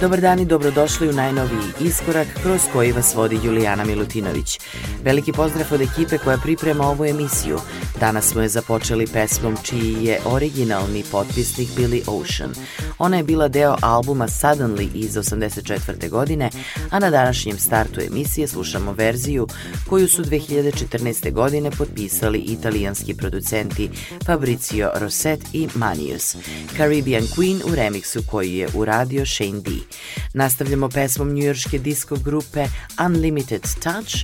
Dobar dan i dobrodošli u najnoviji iskorak kroz koji vas vodi Julijana Milutinović. Veliki pozdrav od ekipe koja priprema ovu emisiju. Danas smo je započeli pesmom čiji je originalni potpisnik Billy Ocean. Ona je bila deo albuma Suddenly iz 84. godine, a na današnjem startu emisije slušamo verziju koju su 2014. godine potpisali italijanski producenti Fabrizio Rosset i Manius. Caribbean Queen u remiksu koji je uradio Shane D. Nastavljamo pesmom njujorške disco grupe Unlimited Touch,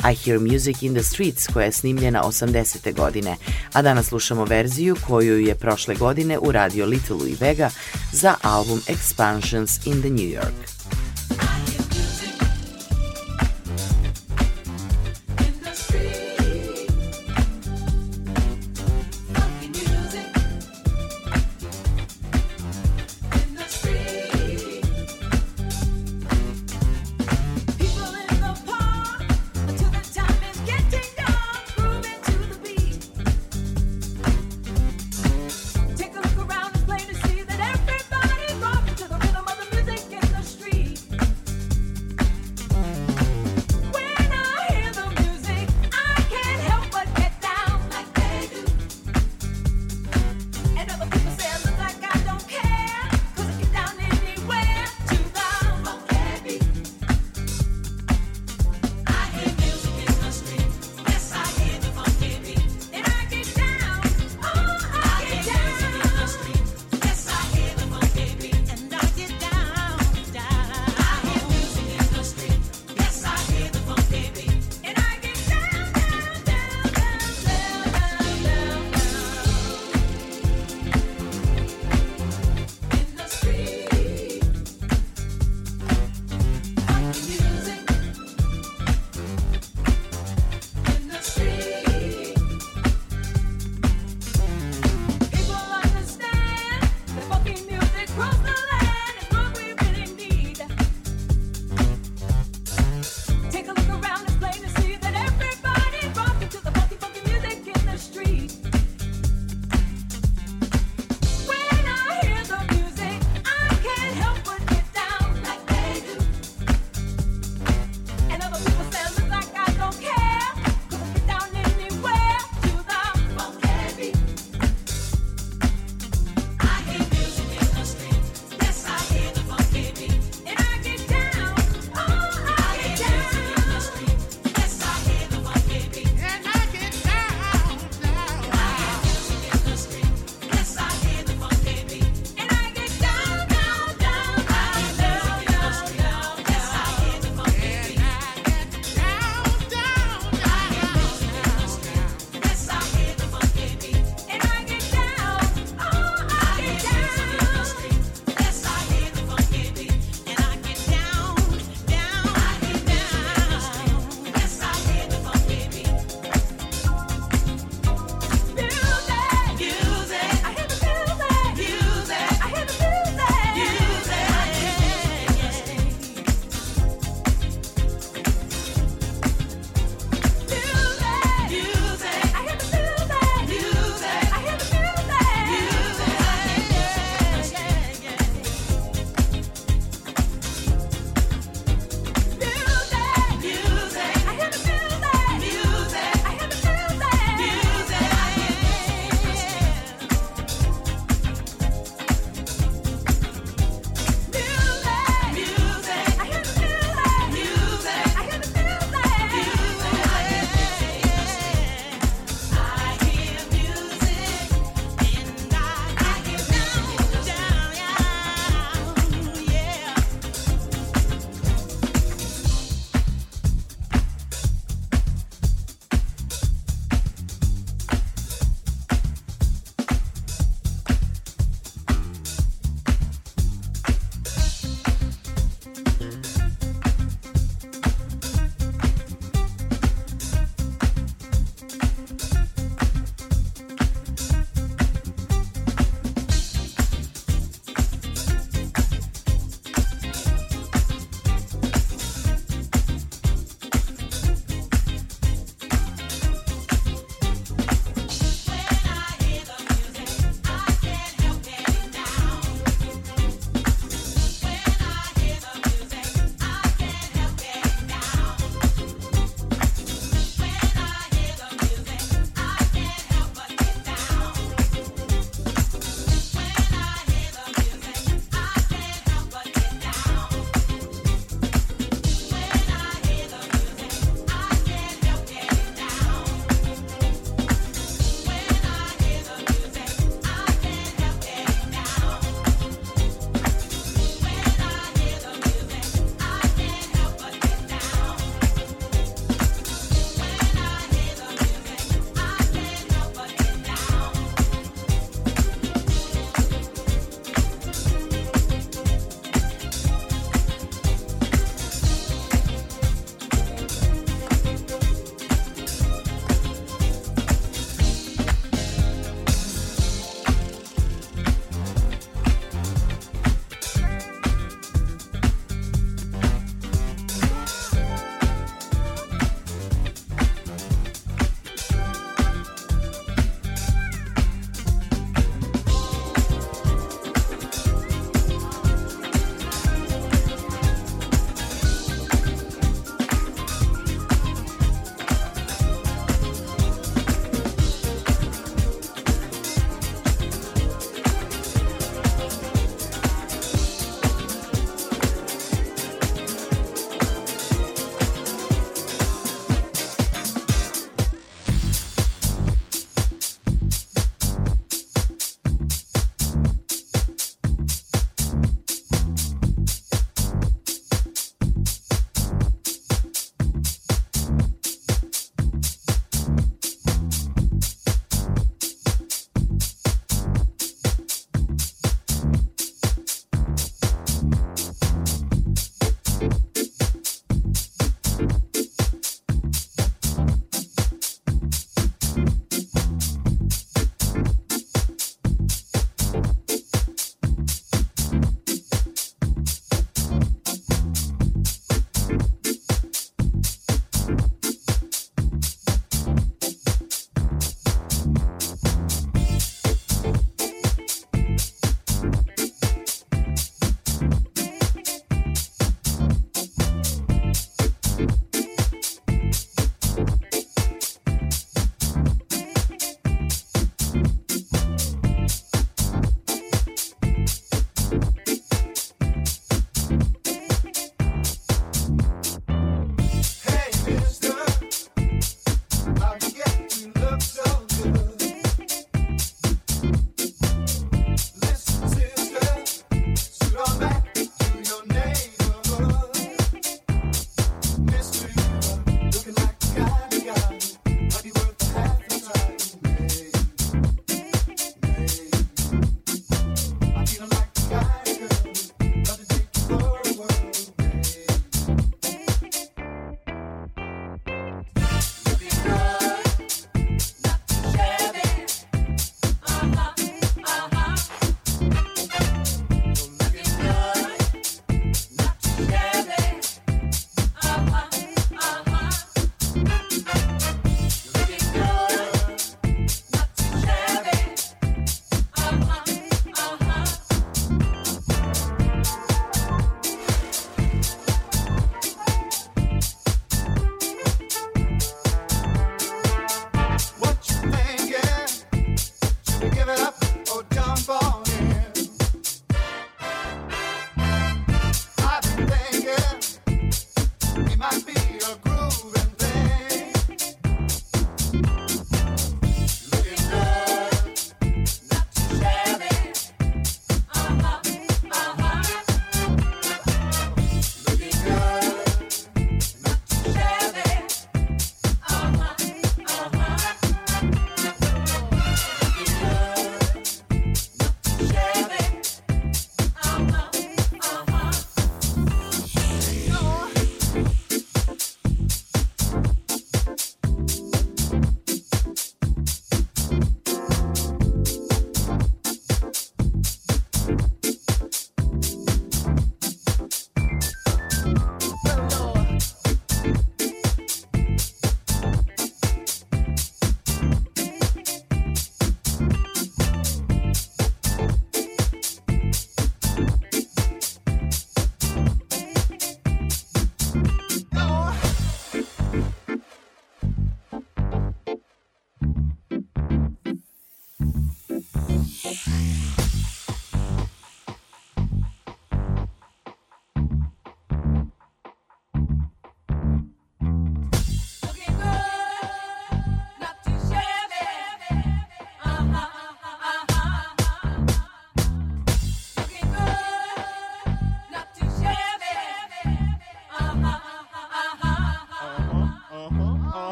I Hear Music in the Streets koja je snimljena 80. godine, a danas slušamo verziju koju je prošle godine uradio Little Louis Vega za album Expansions in the New York.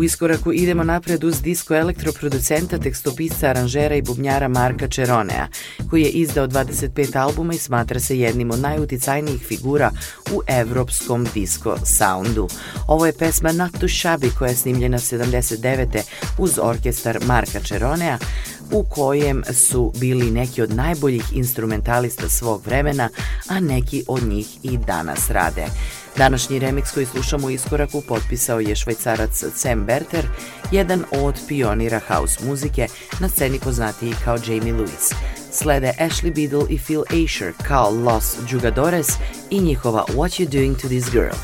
U iskoraku idemo napred uz disko elektroproducenta, tekstopisca, aranžera i bubnjara Marka Čeronea, koji je izdao 25 albuma i smatra se jednim od najuticajnijih figura u evropskom disko soundu. Ovo je pesma Not to Shabby koja je snimljena 79. uz orkestar Marka Čeronea, u kojem su bili neki od najboljih instrumentalista svog vremena, a neki od njih i danas rade. Današnji remix koji slušamo u iskoraku potpisao je švajcarac Sam Berter, jedan od pionira house muzike, na sceni poznatiji kao Jamie Lewis. Slede Ashley Biddle i Phil Asher kao Los Jugadores i njihova What You Doing to This Girl.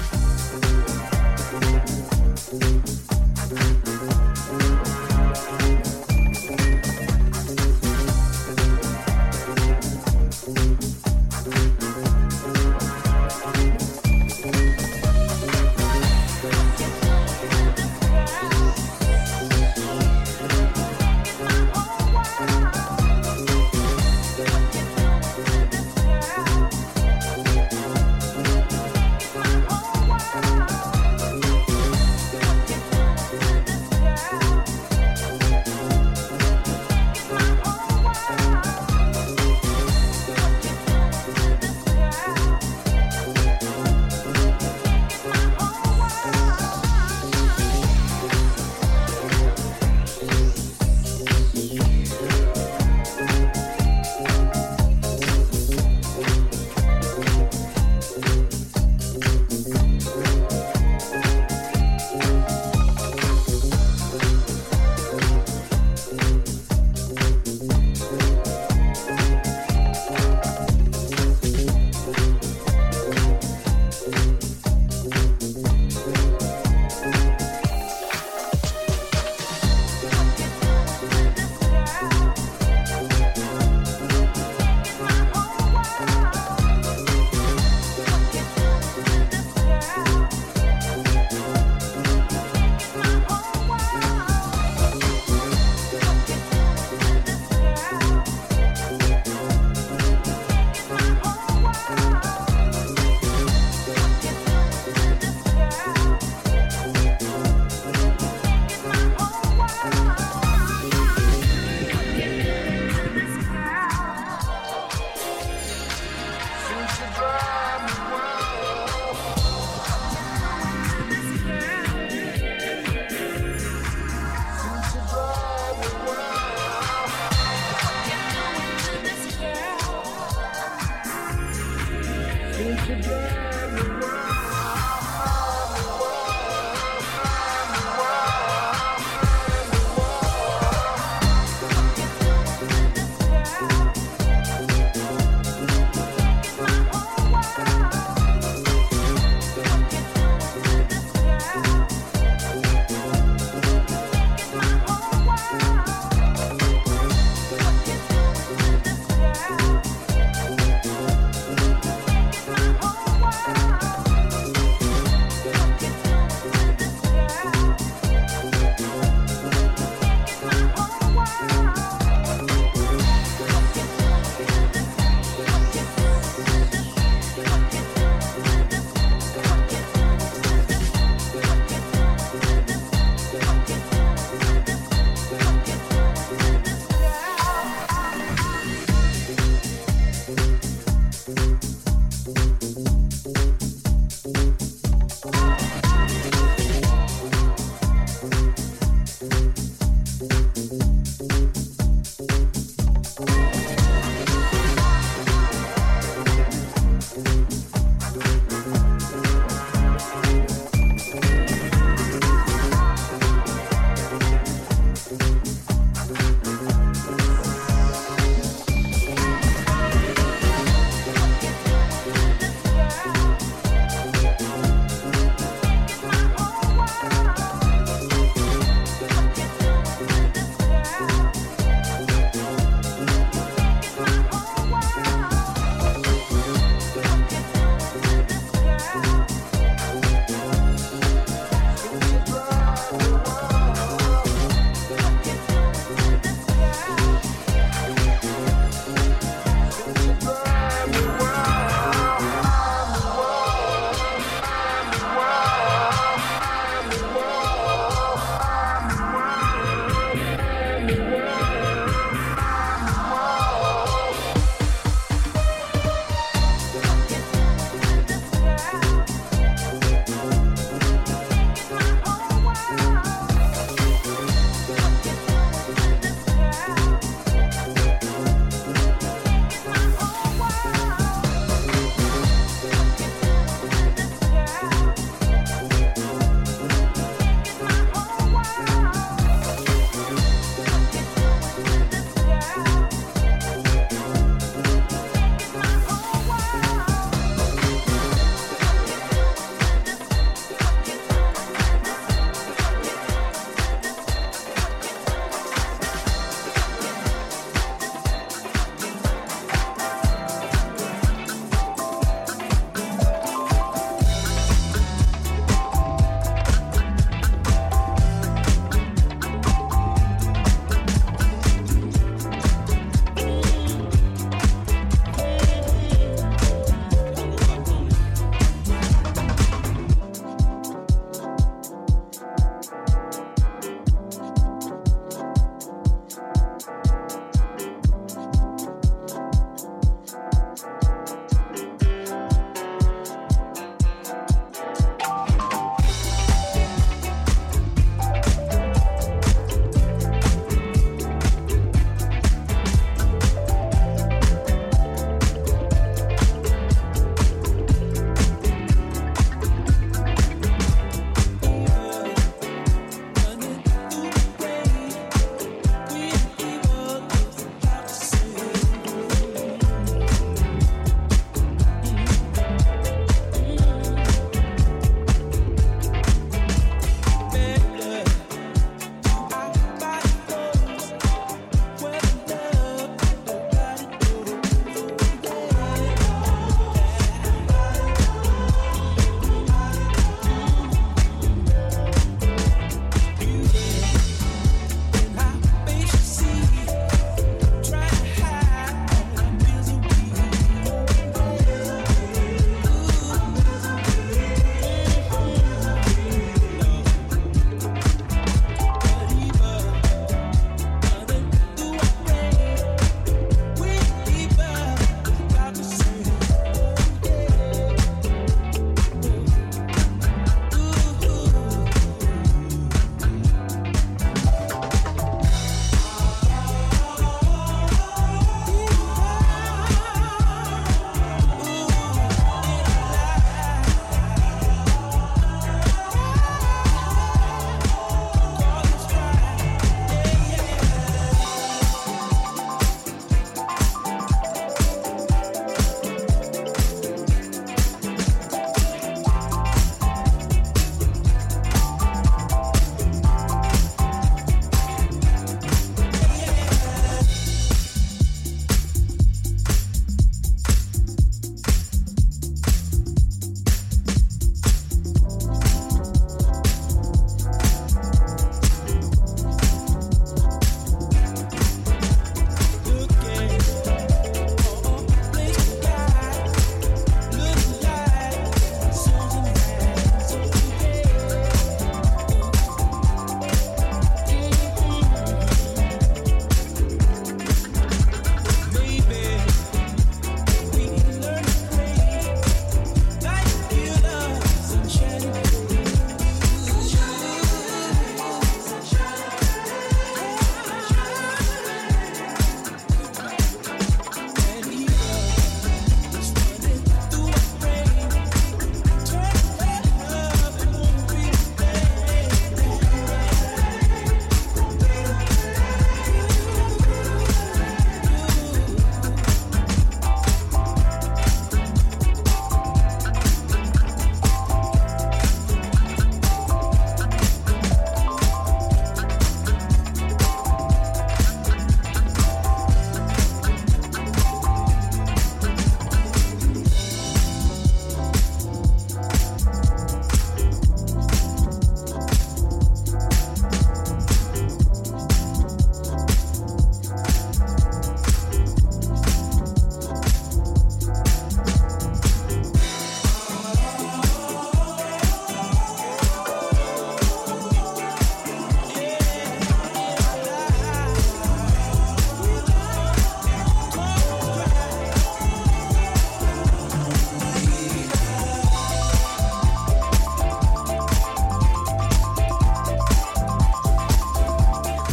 goodbye.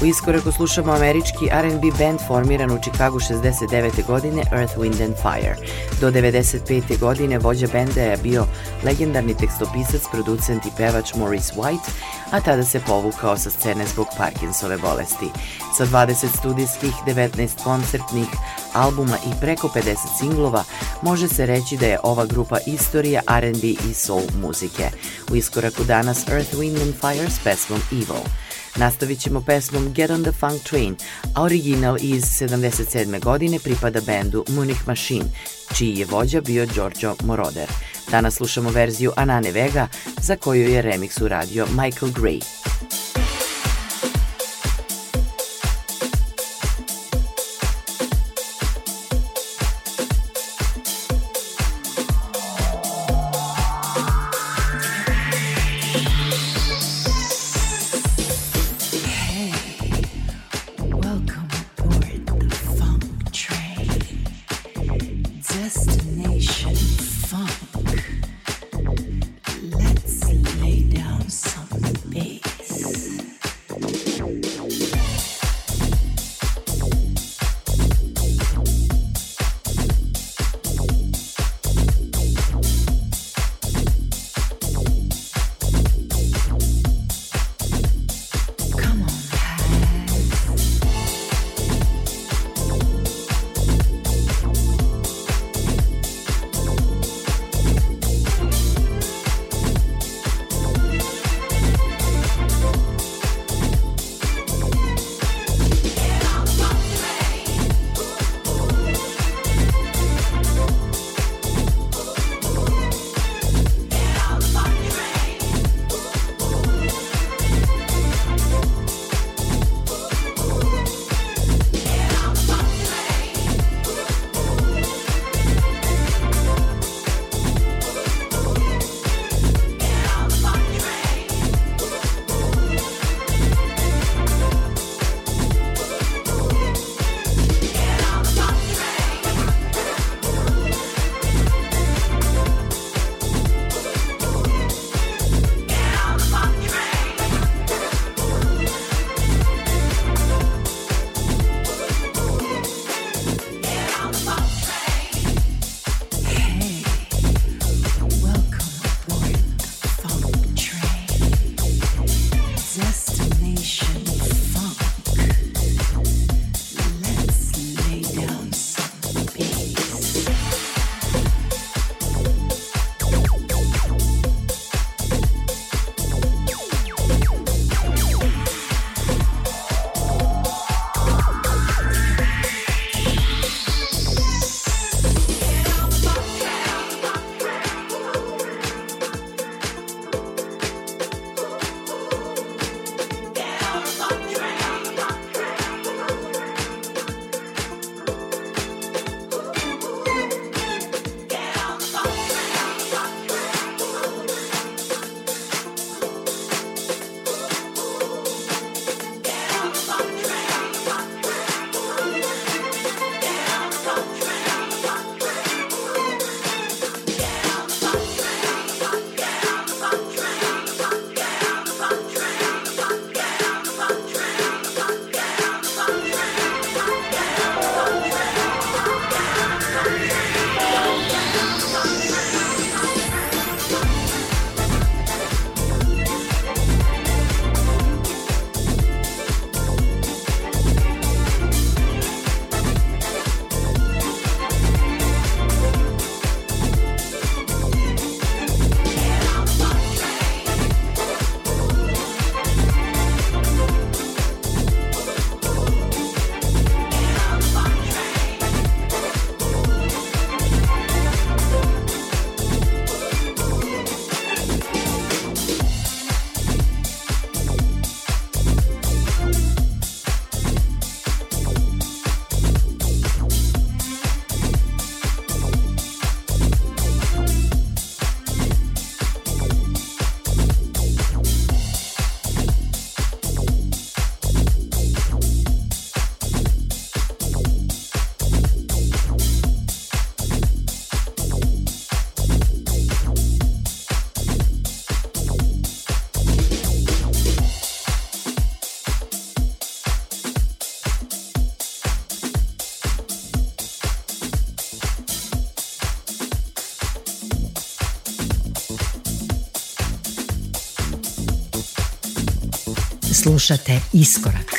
U iskoraku slušamo američki R&B band formiran u Chicagu 69. godine Earth, Wind and Fire. Do 95. godine vođa benda je bio legendarni tekstopisac, producent i pevač Maurice White, a tada se povukao sa scene zbog Parkinsove bolesti. Sa 20 studijskih, 19 koncertnih albuma i preko 50 singlova, može se reći da je ova grupa istorija R&B i soul muzike. U iskoraku danas Earth, Wind and Fire s pesmom Evil. Nastavit ćemo pesmom Get on the Funk Train, a original iz 77. godine pripada bendu Munich Machine, čiji je vođa bio Giorgio Moroder. Danas slušamo verziju Anane Vega, za koju je remix uradio Michael Gray. Slušate Iskorak.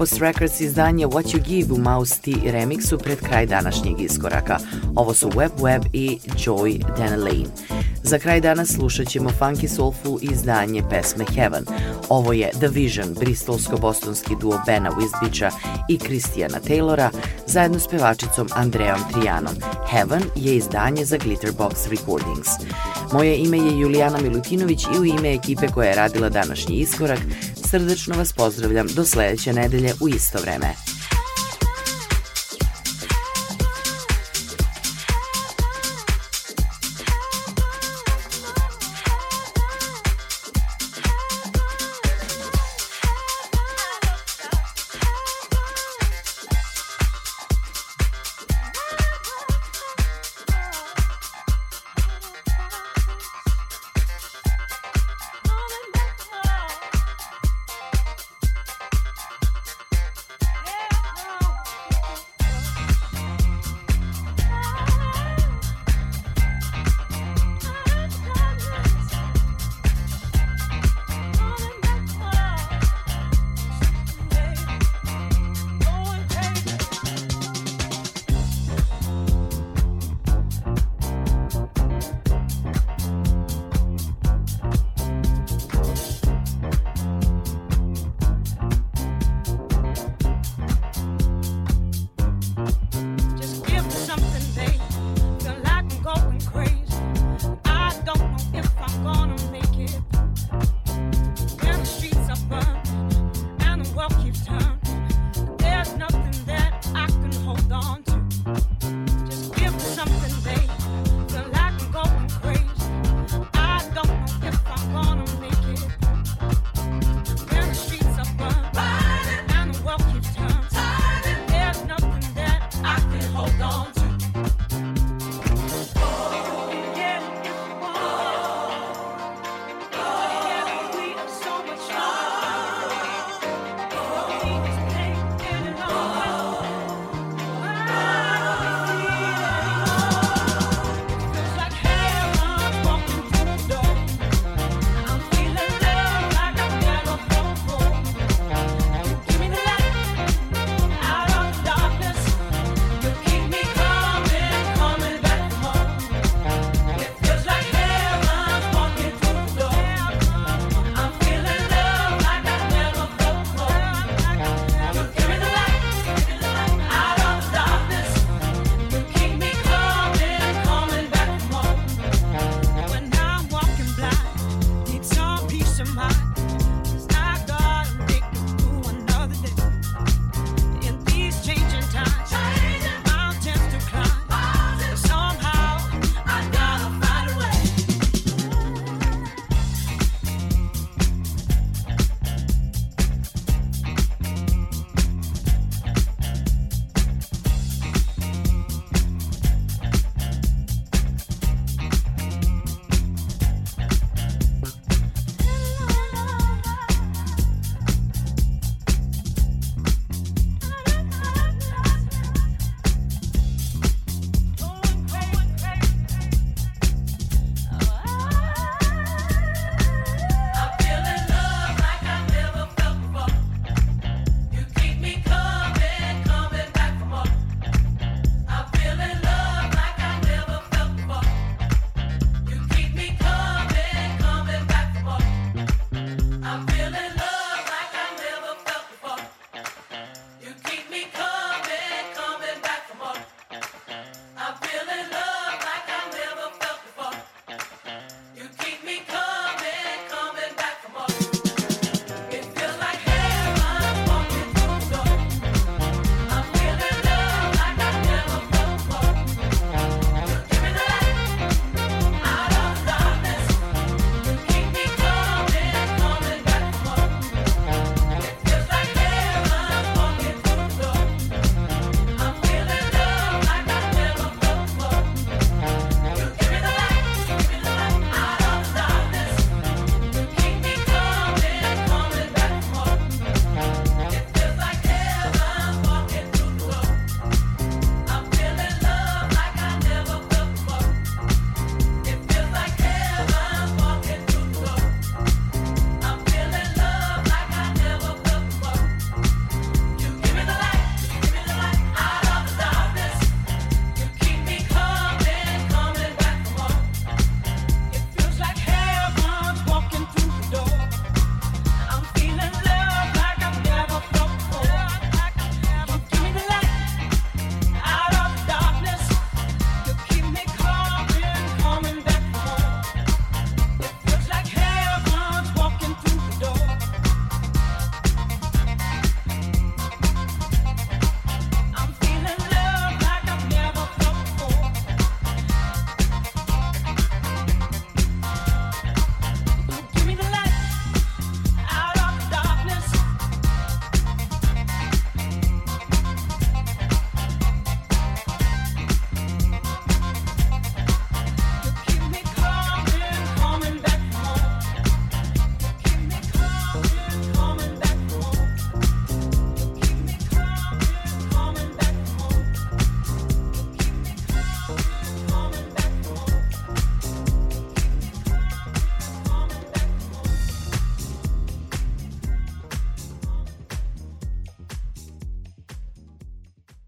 Compost Records izdanje What You Give u Mouse T remixu pred kraj današnjeg iskoraka. Ovo su Web Web i Joy Denelane. Za kraj dana slušat ćemo funky soulful izdanje pesme Heaven. Ovo je The Vision, bristolsko-bostonski duo Bena Wisbića i Kristijana Taylora zajedno s pevačicom Andreom Trijanom. Heaven je izdanje za Glitterbox Recordings. Moje ime je Julijana Milutinović i u ime ekipe koja je radila današnji iskorak srdečno vas pozdravljam do sledeće nedelje u isto vreme.